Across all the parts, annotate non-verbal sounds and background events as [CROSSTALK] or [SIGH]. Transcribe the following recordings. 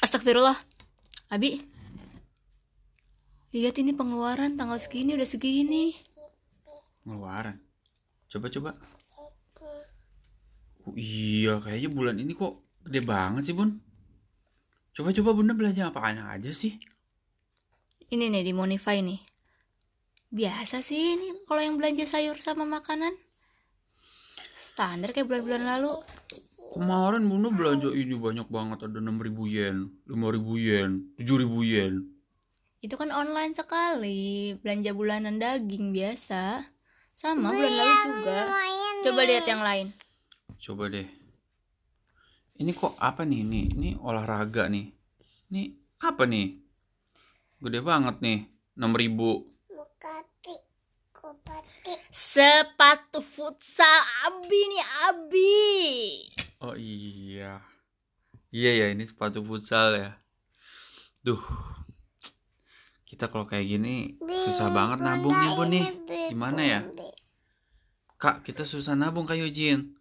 Astagfirullah. Abi. Lihat ini pengeluaran tanggal segini udah segini. Pengeluaran. Coba coba. Oh, iya, kayaknya bulan ini kok gede banget sih, Bun. Coba coba Bunda belanja apa aja sih? Ini nih di Monify nih. Biasa sih ini kalau yang belanja sayur sama makanan. Standar kayak bulan-bulan lalu. Kemarin Bunda belanja ini banyak banget, ada 6000 yen, 5000 yen, 7000 yen. Itu kan online sekali, belanja bulanan daging biasa. Sama bulan lalu juga. Coba lihat yang lain. Coba deh. Ini kok apa nih? Ini, ini olahraga nih. Ini apa nih? Gede banget nih. 6000. Sepatu futsal Abi nih Abi. Oh iya. Iya ya, ini sepatu futsal ya. Duh. Kita kalau kayak gini susah banget nabung nih, Bun nih. Gimana ya? Kak, kita susah nabung Kak Yujin.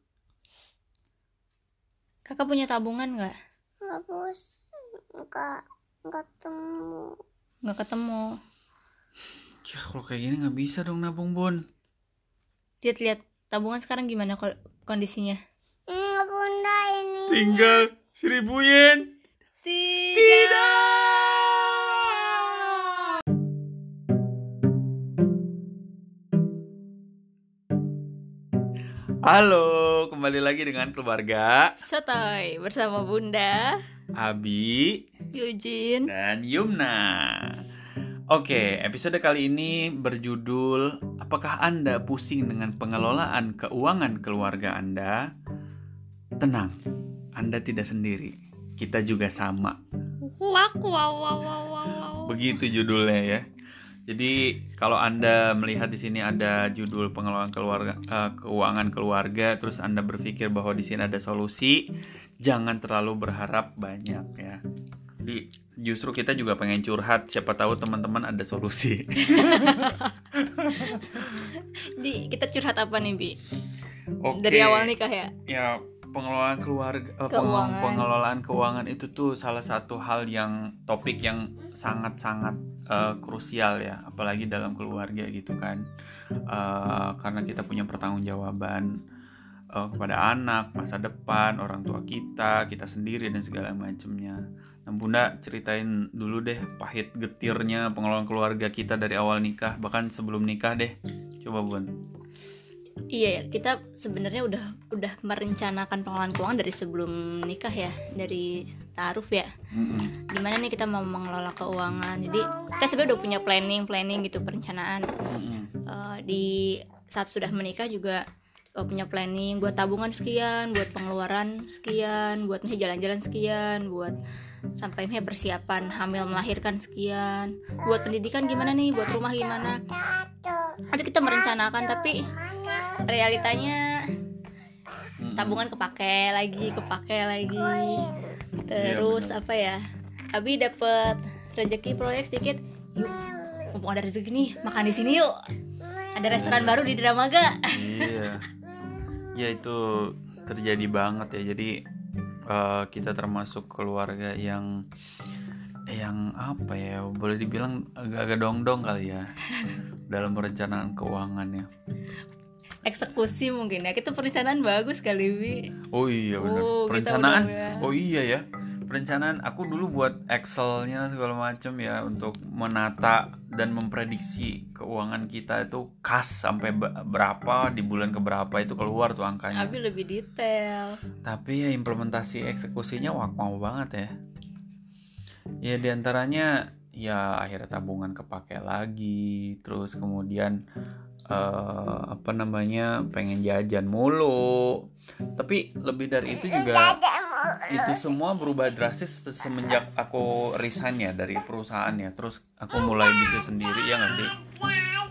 Kakak punya tabungan nggak? Nggak bos, nggak nggak temu. Nggak ketemu. Ya kalau kayak gini nggak bisa dong nabung, Bun. Lihat-lihat tabungan sekarang gimana kondisinya? Nggak bunda ini. Tinggal seribu yen. Halo, kembali lagi dengan keluarga Sotoy bersama Bunda Abi Yujin. dan Yumna. Oke, episode kali ini berjudul Apakah Anda pusing dengan pengelolaan keuangan keluarga Anda? Tenang, Anda tidak sendiri. Kita juga sama. Wow wow wow wow. wow. Begitu judulnya ya. Jadi kalau Anda melihat di sini ada judul pengelolaan keluarga eh, keuangan keluarga terus Anda berpikir bahwa di sini ada solusi, jangan terlalu berharap banyak ya. Jadi justru kita juga pengen curhat, siapa tahu teman-teman ada solusi. [LAUGHS] Di kita curhat apa nih Bi? Oke. Dari awal nikah ya? ya pengelolaan keluarga eh, Keuangan. pengelolaan keuangan itu tuh salah satu hal yang topik yang sangat-sangat eh, krusial ya apalagi dalam keluarga gitu kan Eh, karena kita punya pertanggungjawaban eh, kepada anak masa depan orang tua kita kita sendiri dan segala macamnya bunda ceritain dulu deh pahit getirnya pengelolaan keluarga kita dari awal nikah bahkan sebelum nikah deh coba bun Iya ya, kita sebenarnya udah udah merencanakan pengelolaan keuangan dari sebelum nikah ya, dari taaruf ya. Gimana nih kita mau mengelola keuangan? Jadi kita sebenarnya udah punya planning, planning gitu perencanaan. Eh, di saat sudah menikah juga eh, punya planning buat tabungan sekian, buat pengeluaran sekian, buat jalan-jalan sekian, buat sampai misalnya persiapan hamil melahirkan sekian, buat pendidikan gimana nih, buat rumah gimana. Itu kita merencanakan tapi realitanya tabungan kepake lagi, kepake lagi. Terus benar. apa ya? Abi dapat rezeki proyek sedikit. Yuk, mumpung ada rezeki nih, makan di sini yuk. Ada restoran baru di Dramaga. Iya. Ya itu terjadi banget ya. Jadi eh, kita termasuk keluarga yang yang apa ya boleh dibilang agak-agak dong-dong kali ya [LAUGHS] dalam perencanaan keuangannya. Eksekusi mungkin ya. Kita perencanaan bagus kali, Wi. Oh iya benar. Oh, Perencanaan. Oh iya ya. Perencanaan aku dulu buat Excelnya segala macam ya untuk menata dan memprediksi keuangan kita itu kas sampai be- berapa di bulan keberapa itu keluar tuh angkanya. Abi lebih detail. Tapi ya implementasi eksekusinya wah mau banget ya. Ya di antaranya ya akhirnya tabungan kepake lagi, terus kemudian eh, apa namanya pengen jajan mulu. Tapi lebih dari itu juga itu semua berubah drastis semenjak aku resign ya dari perusahaan ya. Terus aku mulai bisnis sendiri ya nggak sih?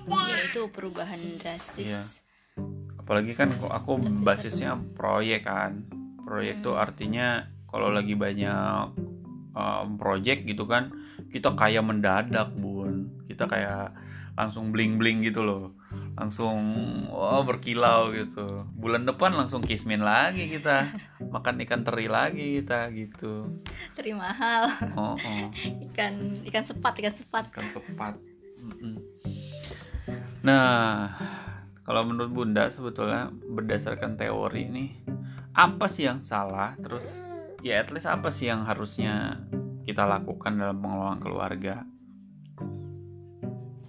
Ya itu perubahan drastis. Iya. apalagi kan kok aku basisnya proyek kan proyek tuh artinya kalau lagi banyak um, project gitu kan kita kayak mendadak bun kita kayak langsung bling bling gitu loh langsung wah berkilau gitu. Bulan depan langsung kismin lagi kita. Makan ikan teri lagi kita gitu. Teri mahal. Oh, oh. ikan ikan sepat ikan sepat. Ikan sepat. Nah kalau menurut bunda sebetulnya berdasarkan teori nih apa sih yang salah? Terus ya at least apa sih yang harusnya kita lakukan dalam pengelolaan keluarga?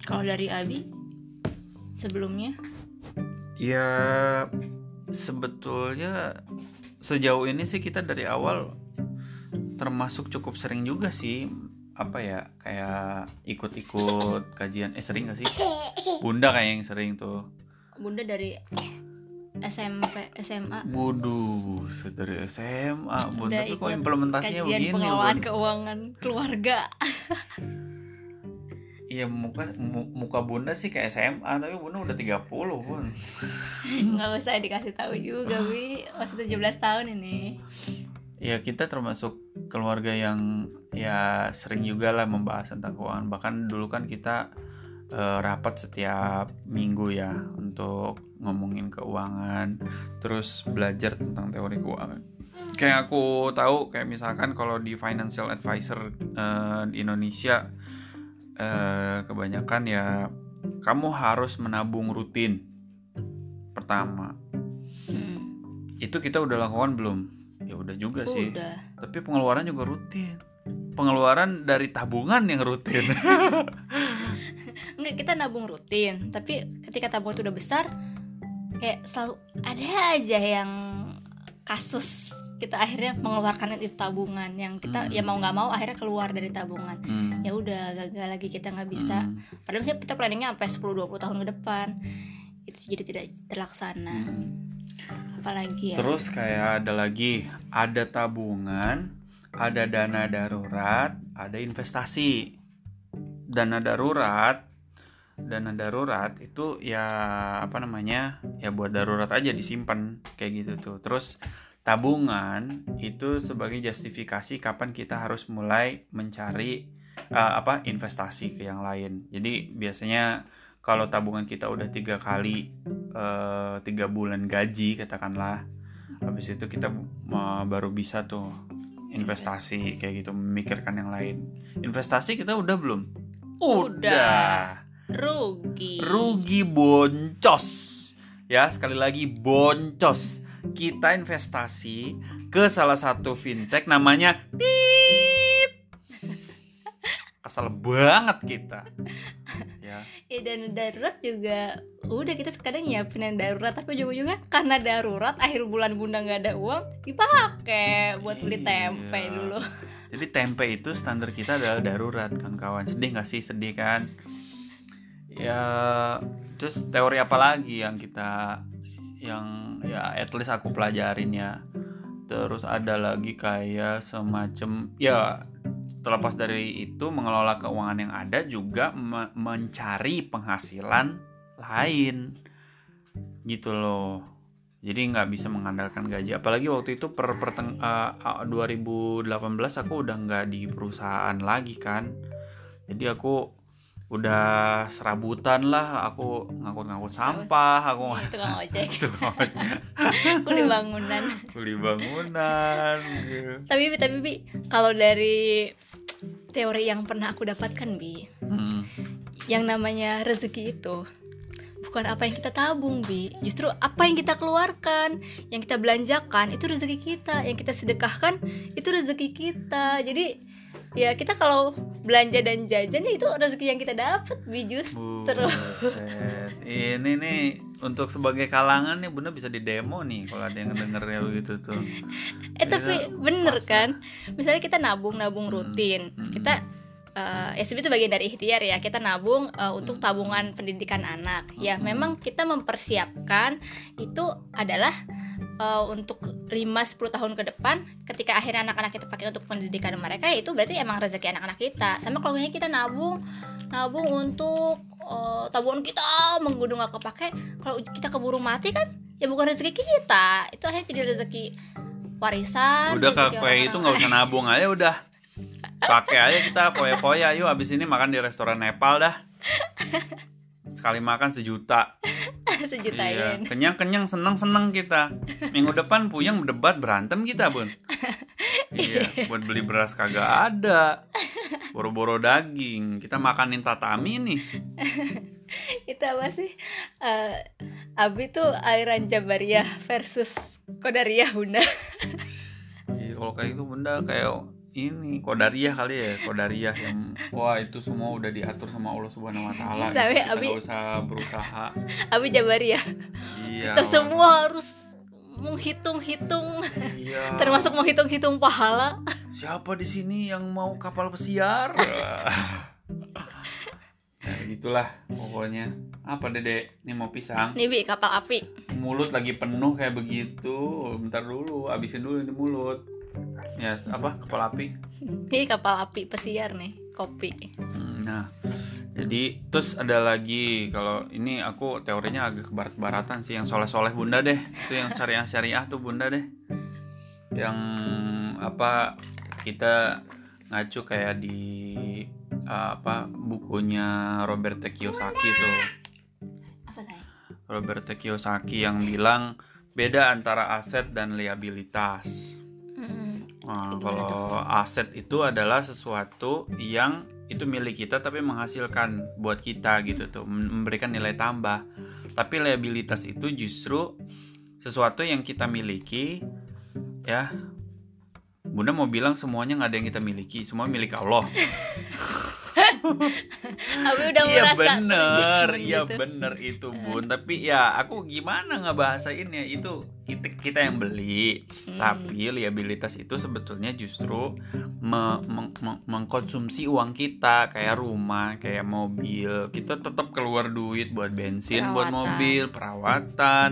Kalau dari Abi sebelumnya? Ya sebetulnya sejauh ini sih kita dari awal termasuk cukup sering juga sih apa ya kayak ikut-ikut kajian. Eh sering gak sih? Bunda kayak yang sering tuh. Bunda dari SMP SMA Waduh, dari SMA bun Udah tapi kok implementasinya kajian begini pengelolaan bun? keuangan keluarga [LAUGHS] Iya muka mu- muka bunda sih kayak SMA tapi bunda udah 30 bun. [LAUGHS] Nggak usah dikasih tahu juga bi masih 17 tahun ini. Ya kita termasuk keluarga yang ya sering juga lah membahas tentang keuangan. Bahkan dulu kan kita eh, rapat setiap minggu ya untuk ngomongin keuangan terus belajar tentang teori keuangan. Kayak aku tahu kayak misalkan kalau di financial advisor eh, di Indonesia eh, kebanyakan ya kamu harus menabung rutin. Pertama. Hmm, itu kita udah lakukan belum? Ya udah juga sih. Udah. Tapi pengeluaran juga rutin. Pengeluaran dari tabungan yang rutin. [LAUGHS] [LAUGHS] Enggak, kita nabung rutin. Tapi ketika tabungan itu udah besar kayak selalu ada aja yang kasus kita akhirnya mengeluarkan itu tabungan yang kita Hmm. ya mau nggak mau akhirnya keluar dari tabungan. Hmm, ya udah gagal lagi kita nggak bisa. Hmm, padahal misalnya kita planningnya sampai 10-20 tahun ke depan. Itu jadi tidak terlaksana. Hmm. apalagi ya? Terus kayak ada lagi ada tabungan ada dana darurat ada investasi. Dana darurat dana darurat itu ya apa namanya? Ya buat darurat aja disimpan kayak gitu tuh. Terus tabungan itu sebagai justifikasi kapan kita harus mulai mencari uh, apa investasi ke yang lain. Jadi biasanya kalau tabungan kita udah tiga kali eh, tiga bulan gaji katakanlah habis itu kita uh, baru bisa tuh investasi kayak gitu memikirkan yang lain. Investasi kita udah belum? Udah. rugi. Rugi boncos. Ya sekali lagi boncos kita investasi ke salah satu fintech namanya Pip. kesel banget kita ya Ya dan darurat juga udah kita sekarang nyiapin yang darurat tapi ujung-ujungnya karena darurat akhir bulan bunda nggak ada uang dipakai buat beli Iya. tempe dulu. jadi tempe itu standar kita adalah darurat kan kawan sedih nggak sih sedih kan ya terus teori apa lagi yang kita yang ya at least aku pelajarin ya. Terus ada lagi kayak semacam ya terlepas dari itu mengelola keuangan yang ada juga me- mencari penghasilan lain. Gitu loh. Jadi nggak bisa mengandalkan gaji. Apalagi waktu itu per perteng eh, 2018 aku udah nggak di perusahaan lagi kan. Jadi aku udah serabutan lah aku ngangkut-ngangkut sampah aku Itu kan ojek, [LAUGHS] tukang [LAUGHS] kuli bangunan. beli bangunan gitu. tapi Bi, tapi Bi, kalau dari teori yang pernah aku dapatkan Bi, Hmm. yang namanya rezeki itu bukan apa yang kita tabung bi justru apa yang kita keluarkan yang kita belanjakan itu rezeki kita yang kita sedekahkan itu rezeki kita jadi ya kita kalau belanja dan jajan ya itu rezeki yang kita dapat bi justru Buset. Ini nih untuk sebagai kalangan nih bunda bisa di demo nih kalau ada yang denger ya begitu tuh. eh tapi Iya, bener pas kan misalnya kita nabung nabung rutin Hmm. kita eh ya sebenarnya itu bagian dari ikhtiar ya kita nabung eh, untuk Hmm. tabungan pendidikan anak ya memang kita mempersiapkan itu adalah eh, untuk 5-10 tahun ke depan ketika akhirnya anak-anak kita pakai untuk pendidikan mereka ya itu berarti emang rezeki anak-anak kita. Sama kalau misalnya kita nabung nabung untuk eh, tabungan kita menggunung nggak kepake. Kalau kita keburu mati kan ya bukan rezeki kita. Itu akhirnya jadi rezeki warisan Udah rezeki kak orang-orang itu nggak usah nabung aja udah. Pakai aja kita foya-foya. Yuk abis ini makan di restoran Nepal dah. sekali makan sejuta [LAUGHS] sejuta iya kenyang kenyang seneng seneng kita. Minggu depan puyeng berdebat berantem kita bun. [LAUGHS] Iya buat beli beras kagak ada. Boro-boro daging. Kita makanin tatami nih. [LAUGHS] Itu apa sih? Eh, Abi tuh aliran Jabariyah versus Qadariyah bunda. Iya, kalau kayak itu bunda kayak ini. Kodariah kali ya kodariah yang wah itu semua udah diatur sama Allah Subhanahu Wa Taala gitu. Tapi kita Abi- nggak usah berusaha. [LAUGHS] Abi Jabariyah iya. Kita semua harus menghitung-hitung. Iya. [LAUGHS] termasuk menghitung-hitung pahala. Siapa di sini yang mau kapal pesiar? [LAUGHS] Ya gitulah pokoknya. Apa dede? Ini mau pisang? Nih bi kapal api. Mulut lagi penuh kayak begitu. Bentar dulu abisin dulu di mulut ya apa? Kepala api? [LAUGHS] Ini kapal api pesiar nih kopi. Hmm, Nah, jadi terus ada lagi kalau ini aku teorinya agak ke barat-baratan sih yang soleh-soleh bunda deh, itu yang syariah-syariah tuh bunda deh, yang apa kita ngacu kayak di uh, apa bukunya Robert Kiyosaki tuh, Robert Kiyosaki yang bilang beda antara aset dan liabilitas. Nah, Gimana kalau aset itu adalah sesuatu yang itu milik kita tapi menghasilkan buat kita gitu tuh, mem- memberikan nilai tambah. Tapi liabilitas itu justru sesuatu yang kita miliki ya. Bunda mau bilang semuanya nggak ada yang kita miliki, semua milik Allah. [LAUGHS] Abi udah Iya merasa bener, terjudgment iya gitu. bener itu bun. Tapi ya aku gimana ngebahasainnya itu kita kita yang beli. Hmm. Tapi liabilitas itu sebetulnya justru me- meng- meng- mengkonsumsi uang kita kayak rumah, kayak mobil. Kita tetap keluar duit buat bensin, buat Perawatan. mobil, perawatan,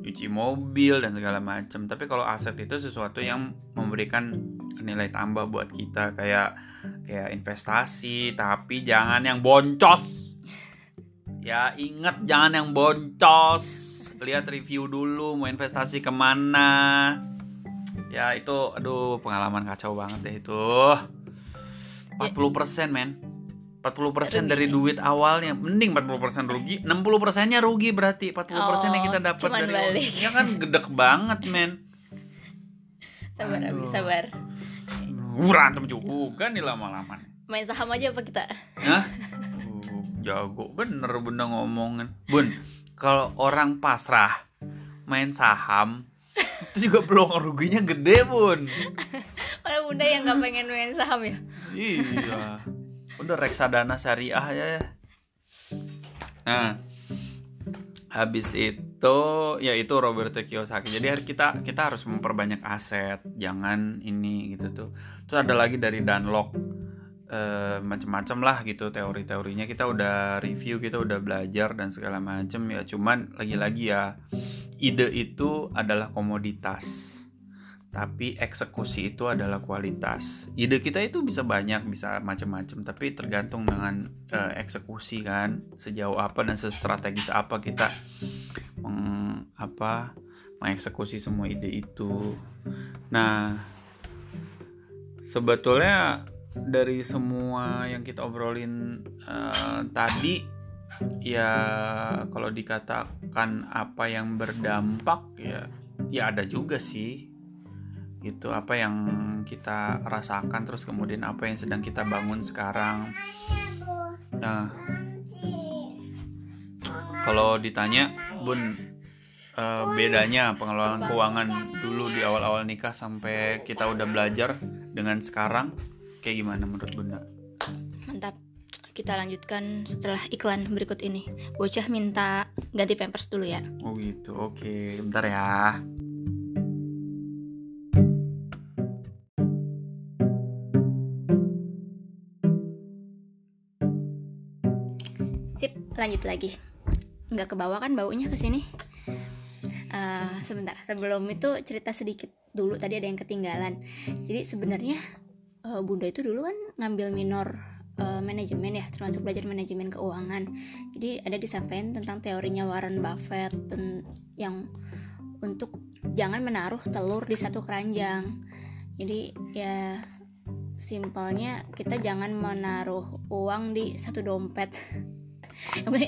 cuci mobil dan segala macam. Tapi kalau aset itu sesuatu yang memberikan nilai tambah buat kita kayak kayak investasi, tapi jangan yang boncos. Ya ingat jangan yang boncos. Lihat review dulu mau investasi ke mana. Ya itu aduh pengalaman kacau banget deh itu. 40% men. 40% dari Rugi. duit awalnya mending 40% rugi 60% nya rugi berarti 40% yang kita Oh, dapat dari balik. ya kan gedek banget men sabar Abi sabar berantem juga nih lama-lama main saham aja apa kita Hah? Uh, jago bener bunda ngomongin bun kalau orang pasrah main saham itu juga [LAUGHS] peluang ruginya gede bun. [LAUGHS] Malah bunda yang gak pengen main saham ya? Iya. Udah reksadana syariah ya. Nah habis itu ya itu Robert Kiyosaki. Jadi kita kita harus memperbanyak aset. Jangan ini gitu tuh. Terus ada lagi dari Dunlop eh, macam-macam lah gitu teori-teorinya. Kita udah review kita udah belajar dan segala macam ya. Cuman lagi-lagi ya ide itu adalah komoditas. Tapi eksekusi itu adalah kualitas. Ide kita itu bisa banyak, bisa macam-macam, tapi tergantung dengan eh, eksekusi kan, sejauh apa dan sestrategis apa kita meng, apa mengeksekusi semua ide itu. Nah, sebetulnya dari semua yang kita obrolin eh, tadi ya kalau dikatakan apa yang berdampak ya ya ada juga sih. Gitu apa yang kita rasakan terus kemudian apa yang sedang kita bangun sekarang. Nah kalau ditanya bun eh, bedanya pengelolaan keuangan dulu di awal-awal nikah sampai kita udah belajar dengan sekarang kayak gimana menurut bunda? Mantap. Kita lanjutkan setelah iklan berikut ini. Bocah minta ganti pampers dulu ya. Oh gitu oke. Bentar ya. Sip lanjut lagi. Nggak ke bawah kan baunya ke sini? Eh, sebentar. Sebelum itu cerita sedikit dulu. Tadi ada yang ketinggalan. Jadi sebenarnya eh, bunda itu dulu kan ngambil minor eh, manajemen ya termasuk belajar manajemen keuangan. Jadi ada disampaikan tentang teorinya Warren Buffett yang untuk jangan menaruh telur di satu keranjang. Jadi ya simpelnya kita jangan menaruh uang di satu dompet [LAUGHS]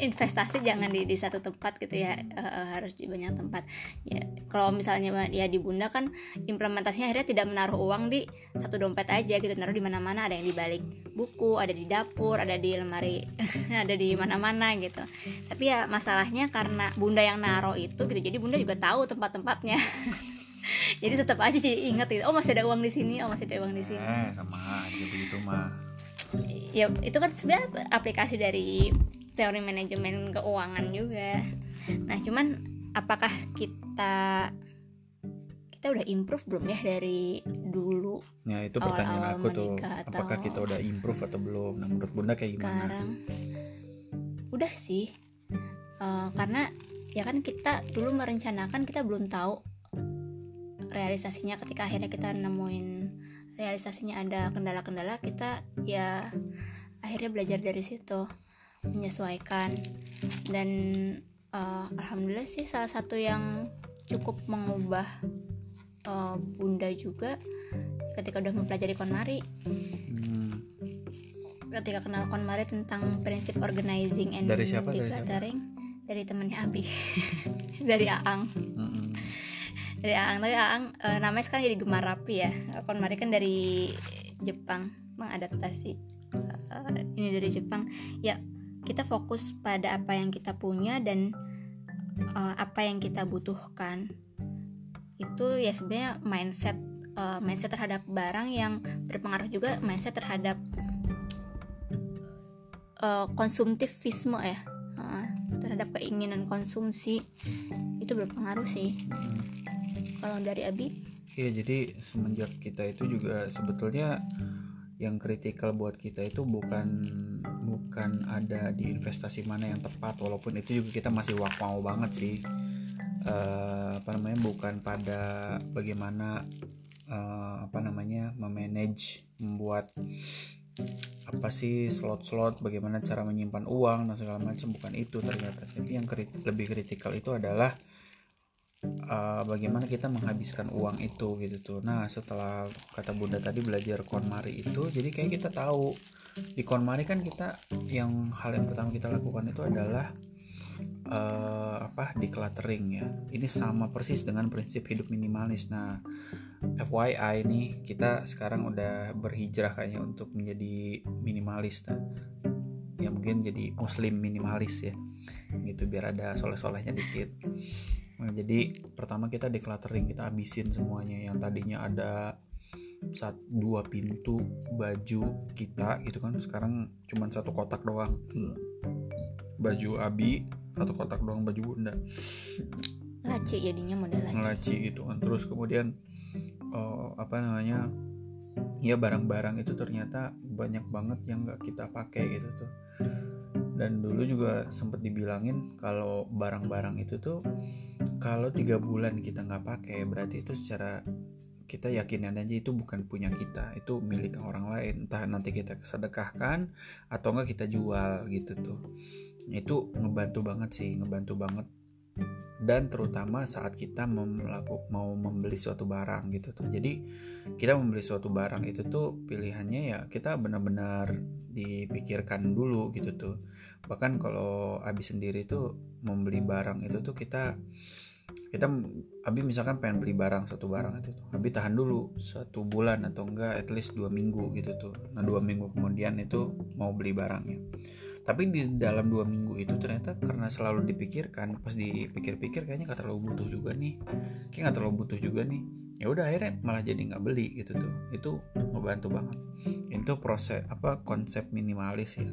investasi jangan di di satu tempat gitu ya. Eh, harus di banyak tempat. Ya kalau misalnya ya di bunda kan implementasinya akhirnya tidak menaruh uang di satu dompet aja gitu naruh di mana-mana. Ada yang di balik buku ada di dapur ada di lemari [LAUGHS] ada di mana-mana gitu. Tapi ya masalahnya karena bunda yang naruh itu gitu jadi bunda juga tahu tempat-tempatnya. [LAUGHS] Jadi tetap aja jadi inget gitu oh masih ada uang di sini oh masih ada uang di sini. Eh sama aja begitu mah ya itu kan sebenarnya aplikasi dari teori manajemen keuangan juga. Nah cuman apakah kita kita udah improve belum ya dari dulu? Ya itu pertanyaan Awal-awal aku tuh. apakah kita udah improve atau belum? Nah menurut bunda kayak gimana? Sekarang? Udah sih. Eh, karena ya kan kita dulu merencanakan kita belum tahu realisasinya ketika akhirnya kita nemuin realisasinya ada kendala-kendala kita ya akhirnya belajar dari situ menyesuaikan dan eh, alhamdulillah sih salah satu yang cukup mengubah eh, bunda juga ketika udah mempelajari KonMari Hmm, ketika kenal KonMari tentang prinsip organizing and Dari siapa? Dari siapa? dari temannya Abi [LAUGHS] dari Aang mm-mm. Dari Aang. Tapi Aang eh, namanya sekarang jadi Gemar Rapi ya? KonMari kan dari Jepang mengadaptasi eh, ini dari Jepang. Ya kita fokus pada apa yang kita punya dan eh, apa yang kita butuhkan. Itu ya sebenarnya mindset eh, mindset terhadap barang yang berpengaruh juga mindset terhadap eh, konsumtivisme ya. Terhadap keinginan konsumsi. Itu berpengaruh sih kalau dari Abi? Iya jadi semenjak kita itu juga sebetulnya yang kritikal buat kita itu bukan bukan ada di investasi mana yang tepat walaupun itu juga kita masih wakmau banget sih. Eh, apa namanya bukan pada bagaimana eh, apa namanya memanage membuat apa sih slot-slot bagaimana cara menyimpan uang dan segala macam bukan itu ternyata. Tapi yang lebih kritikal itu adalah uh, bagaimana kita menghabiskan uang itu gitu tuh. Nah, setelah kata Bunda tadi belajar KonMari itu, jadi kayak kita tahu di KonMari kan kita yang hal yang pertama kita lakukan itu adalah uh, apa decluttering ya. Ini sama persis dengan prinsip hidup minimalis. Nah, FYI nih kita sekarang udah berhijrah kayaknya untuk menjadi minimalis nah. Ya mungkin jadi muslim minimalis ya. Gitu biar ada soleh-solehnya dikit. Nah, jadi pertama kita decluttering, kita habisin semuanya. Yang tadinya ada saat dua pintu baju kita gitu kan sekarang cuman satu kotak doang. Baju abi satu kotak doang baju bunda. Laci jadinya model laci ngelaci gitu kan. Terus kemudian eh, apa namanya ya barang-barang itu ternyata banyak banget yang nggak kita pakai gitu tuh. Dan dulu juga sempat dibilangin kalau barang-barang itu tuh kalau tiga bulan kita nggak pakai berarti itu secara kita yakinin aja itu bukan punya kita itu milik orang lain. Entah nanti kita sedekahkan atau enggak kita jual gitu tuh. Itu ngebantu banget sih ngebantu banget dan terutama saat kita melaku- mau membeli suatu barang gitu tuh. Jadi kita membeli suatu barang itu tuh pilihannya ya kita benar-benar dipikirkan dulu gitu tuh. Bahkan kalau Abi sendiri tuh membeli barang itu tuh kita kita Abi misalkan pengen beli barang satu barang itu tuh Abi tahan dulu satu bulan atau enggak at least dua minggu gitu tuh. Nah dua minggu kemudian itu mau beli barangnya tapi di dalam dua minggu itu ternyata karena selalu dipikirkan pas dipikir-pikir kayaknya nggak terlalu butuh juga nih. Kayak nggak terlalu butuh juga nih. Ya udah akhirnya malah jadi nggak beli gitu tuh. Itu ngebantu banget. Itu proses apa konsep minimalis ya.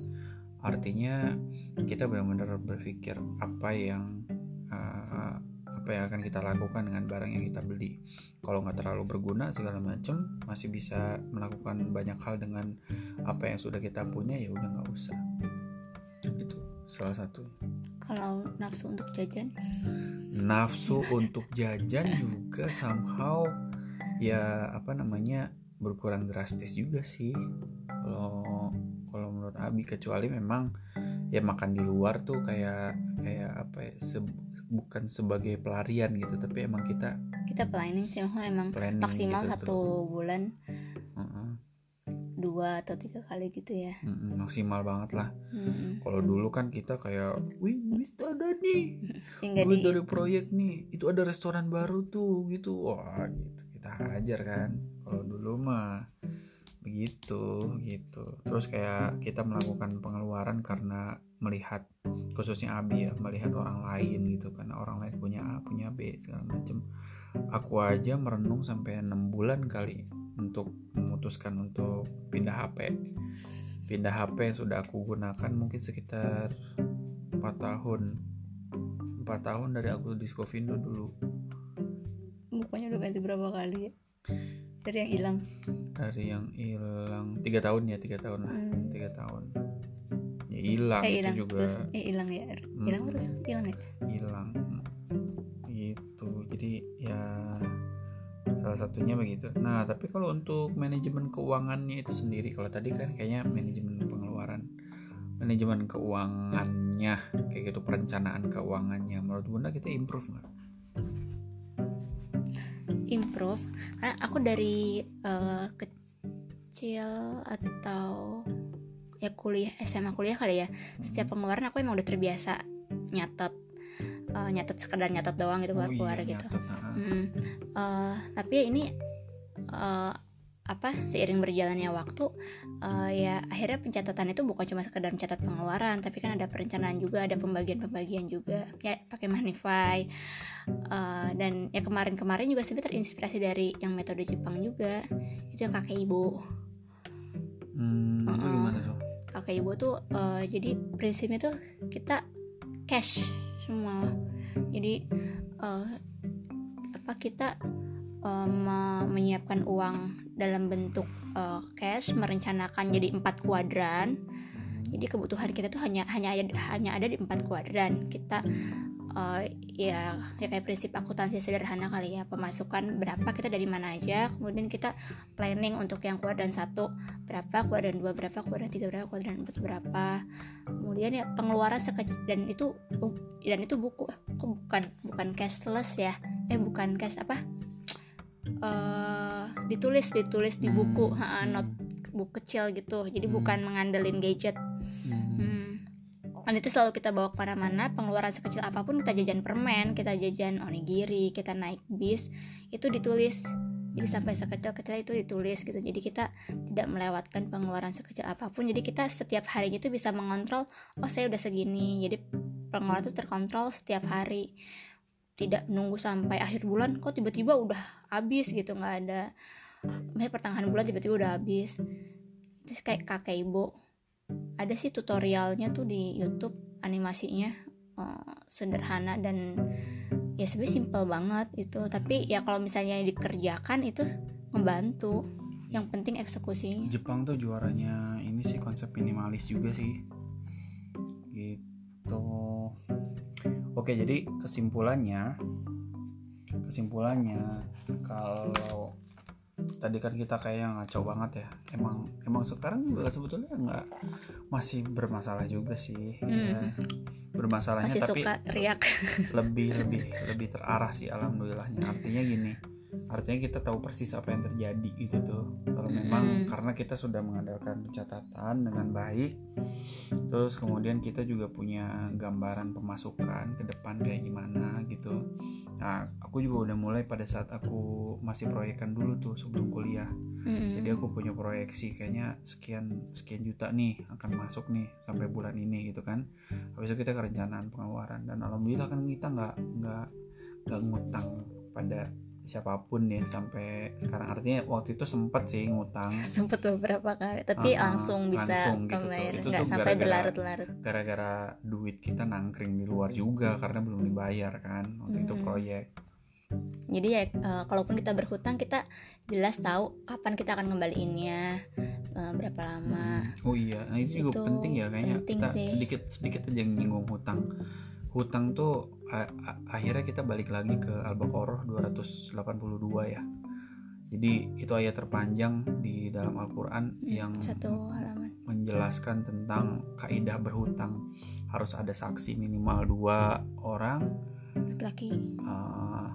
Artinya kita benar-benar berpikir apa yang uh, apa yang akan kita lakukan dengan barang yang kita beli. Kalau nggak terlalu berguna segala macam masih bisa melakukan banyak hal dengan apa yang sudah kita punya ya udah nggak usah salah satu kalau nafsu untuk jajan nafsu untuk jajan juga somehow ya apa namanya berkurang drastis juga sih kalau kalau menurut Abi kecuali memang ya makan di luar tuh kayak kayak apa ya se- bukan sebagai pelarian gitu tapi emang kita kita planning sih emang planning maksimal gitu satu tuh. bulan. Dua atau tiga kali gitu ya. Mm-mm, maksimal banget lah. Mm-mm. kalau dulu kan kita kayak wih duit ada nih. [LAUGHS] Hingga duit di dari proyek nih. Itu ada restoran baru tuh gitu. Wah gitu. Kita hajar kan. Kalau dulu mah begitu gitu. Terus kayak kita melakukan pengeluaran karena melihat khususnya Abi ya melihat orang lain gitu karena orang lain punya A punya B segala macem. Aku aja merenung sampai enam bulan kali untuk memutuskan untuk pindah HP pindah HP yang sudah aku gunakan mungkin sekitar 4 tahun. 4 tahun dari aku di Skovindo dulu. Bukannya udah ganti berapa kali ya? Dari yang hilang? Dari yang hilang tiga tahun ya tiga tahun lah. Hmm. tiga tahun hilang eh itu juga. Terus eh hilang ya? Hilang Hmm. terus hilang ya? Hilang. Gitu. Jadi ya salah satunya begitu. Nah tapi kalau untuk manajemen keuangannya itu sendiri kalau tadi kan kayaknya manajemen pengeluaran manajemen keuangannya kayak gitu perencanaan keuangannya. Menurut bunda kita improve nggak? Improve? Karena aku dari eh, kecil atau ya kuliah SMA kuliah kali ya. Setiap pengeluaran aku emang udah terbiasa nyatet Eh, nyatet sekedar nyatet doang gitu keluar keluar iya, gitu. nyatet, nah. Mm, eh, tapi ya ini eh, apa seiring berjalannya waktu eh, ya akhirnya pencatatan itu bukan cuma sekedar mencatat pengeluaran tapi kan ada perencanaan juga ada pembagian-pembagian juga ya pakai Magnify Eh, dan ya kemarin-kemarin juga sebenarnya terinspirasi dari yang metode Jepang juga itu yang kakek ibu. Hmm, itu gimana tuh kakek ibu tuh eh, jadi prinsipnya tuh kita cash semua. Jadi eh, apa kita me- menyiapkan uang dalam bentuk eh, cash merencanakan jadi empat kuadran. Jadi kebutuhan kita tuh hanya hanya hanya ada di empat kuadran. Kita eh, ya ya kayak prinsip akuntansi sederhana kali ya. Pemasukan berapa kita dari mana aja. Kemudian kita planning untuk yang kuadran satu berapa kuadran dua berapa kuadran tiga berapa kuadran empat berapa. Kemudian ya pengeluaran sekecil dan itu dan itu buku kok bukan bukan cashless ya. Eh bukan cash apa? Eh ditulis ditulis di buku. Hmm, ha, hmm, not buku kecil gitu. Jadi Hmm. bukan mengandelin gadget. Hmm. Dan itu selalu kita bawa ke mana-mana Pengeluaran sekecil apa pun Kita jajan permen Kita jajan onigiri Kita naik bis Itu ditulis. Jadi sampai sekecil-kecil itu ditulis gitu. Jadi kita tidak melewatkan pengeluaran sekecil apa pun. Jadi kita setiap harinya itu bisa mengontrol Oh saya udah segini. Jadi pengeluaran itu terkontrol setiap hari. Tidak nunggu sampai akhir bulan Kok tiba-tiba udah habis? Gitu nggak ada. Misalnya pertengahan bulan tiba-tiba udah habis. Terus kayak kakek ibu ada sih tutorialnya tuh di YouTube animasinya eh, sederhana dan ya sebenarnya simple banget itu. Tapi ya kalau misalnya dikerjakan itu ngebantu yang penting eksekusinya. Jepang tuh juaranya ini sih konsep minimalis juga sih. Gitu. Oke jadi kesimpulannya kesimpulannya kalau tadi kan kita kayak ngaco banget ya emang emang sekarang juga sebetulnya nggak masih bermasalah juga sih ya. Hmm. bermasalahnya masih tapi suka teriak [LAUGHS] lebih lebih lebih terarah sih alhamdulillahnya artinya gini artinya kita tahu persis apa yang terjadi gitu tuh kalau memang Mm. karena kita sudah mengandalkan pencatatan dengan baik terus kemudian kita juga punya gambaran pemasukan ke depan kayak gimana gitu nah aku juga udah mulai pada saat aku masih proyekan dulu tuh sebelum kuliah Mm-mm. jadi aku punya proyeksi kayaknya sekian sekian juta nih akan masuk nih sampai bulan ini gitu kan habis itu kita kerencanaan pengeluaran dan alhamdulillah kan kita nggak nggak nggak ngutang pada siapa pun ya sampai sekarang artinya waktu itu sempet sih ngutang [LAUGHS] sempet beberapa kali tapi Ah, langsung bisa langsung gitu tuh. Itu nggak tuh sampai berlarut-larut gara-gara duit kita nangkring di luar juga karena belum dibayar kan waktu itu Hmm. proyek jadi ya eh, kalaupun kita berhutang kita jelas tahu kapan kita akan ngembaliinnya eh, berapa lama. Oh iya nah itu juga Itu penting ya kayaknya. Penting kita sih. sedikit sedikit aja nyinggung hutang. Hutang tuh a- a- akhirnya kita balik lagi ke Al-Baqarah 282 ya. Jadi itu ayat terpanjang di dalam Al-Quran Hmm, yang satu halaman. menjelaskan tentang kaidah berhutang. Harus ada saksi minimal dua orang. Laki-laki. Eh,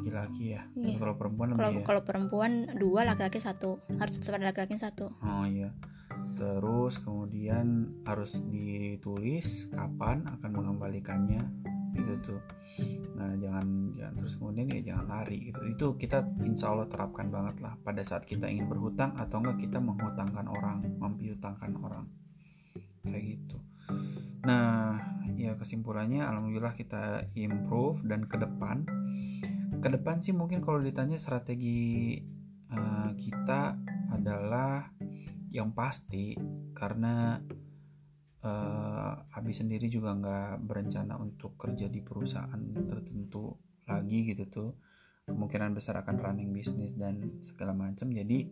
laki-laki ya? Iya. kalau perempuan kalau lebih ya? kalau perempuan dua laki-laki satu. Harus ada laki-laki satu. Oh iya. Terus kemudian harus ditulis kapan akan mengembalikannya. Gitu tuh. Nah jangan jangan terus kemudian ya jangan lari gitu. Itu kita insya Allah terapkan banget lah pada saat kita ingin berhutang atau enggak kita menghutangkan orang mempiutangkan orang. Kayak gitu. Nah ya kesimpulannya alhamdulillah kita improve dan ke depan ke depan sih mungkin kalau ditanya strategi eh, kita adalah yang pasti karena eh Abi sendiri juga nggak berencana untuk kerja di perusahaan tertentu lagi gitu tuh kemungkinan besar akan running bisnis dan segala macam jadi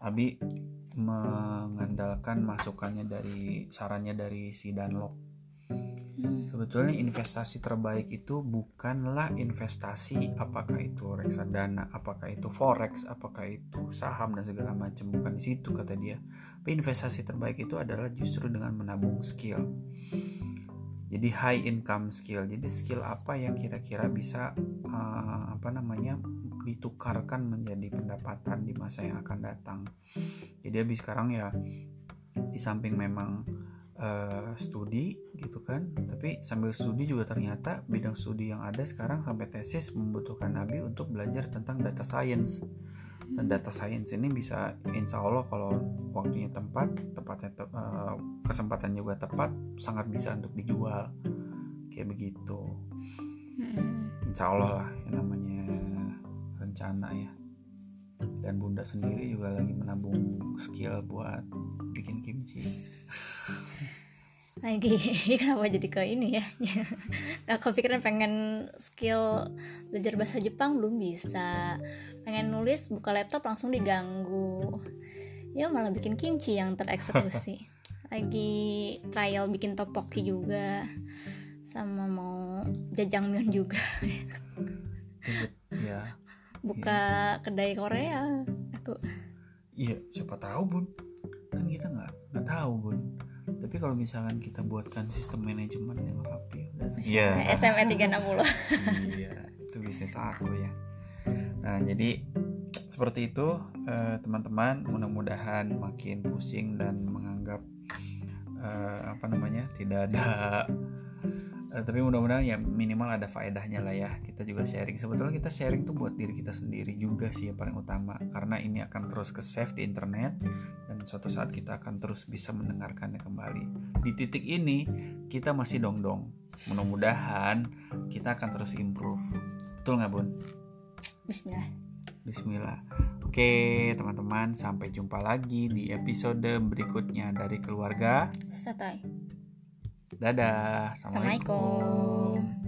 Abi mengandalkan masukannya dari sarannya dari si Danlok. Sebetulnya investasi terbaik itu bukanlah investasi apakah itu reksadana apakah itu forex apakah itu saham dan segala macam. Bukan di situ kata dia. Tapi investasi terbaik itu adalah justru dengan menabung skill. Jadi high income skill. Jadi skill apa yang kira-kira bisa eh, apa namanya ditukarkan menjadi pendapatan di masa yang akan datang. Jadi habis sekarang ya di samping memang eh, studi gitu kan. Tapi sambil studi juga ternyata bidang studi yang ada sekarang sampai tesis membutuhkan Nabi untuk belajar tentang data science. Dan data science ini bisa insya Allah kalau waktunya tepat tepatnya te- eh, kesempatan juga tepat sangat bisa untuk dijual. Kayak begitu. Insya Allah lah yang namanya rencana ya dan bunda sendiri juga lagi menabung skill buat bikin kimchi. [LAUGHS] Lagi kenapa jadi ke ini ya? [LAUGHS] Nggak kepikiran pengen skill belajar bahasa Jepang belum bisa. Pengen nulis buka laptop langsung diganggu. Ya malah bikin kimchi yang tereksekusi. [LAUGHS] Lagi trial bikin topoki juga sama mau jajangmyeon juga. Ya buka kedai Korea aku. Iya siapa tahu bun. Kan kita nggak nggak tahu bun. Tapi kalau misalkan kita buatkan sistem manajemen yang rapi udah yeah. SME 360 iya itu bisnis aku ya. Nah jadi seperti itu eh, teman-teman. Mudah-mudahan makin pusing dan menganggap eh, apa namanya tidak ada eh, tapi mudah-mudahan ya minimal ada faedahnya lah ya. Kita juga sharing. Sebetulnya kita sharing tuh buat diri kita sendiri juga sih yang paling utama. Karena ini akan terus ke save di internet dan suatu saat kita akan terus bisa mendengarkannya kembali. Di titik ini kita masih dong-dong. Mudah-mudahan kita akan terus improve. Betul nggak bun? Bismillah. Bismillah. Oke teman-teman sampai jumpa lagi di episode berikutnya dari keluarga Satoy dadah. Assalamualaikum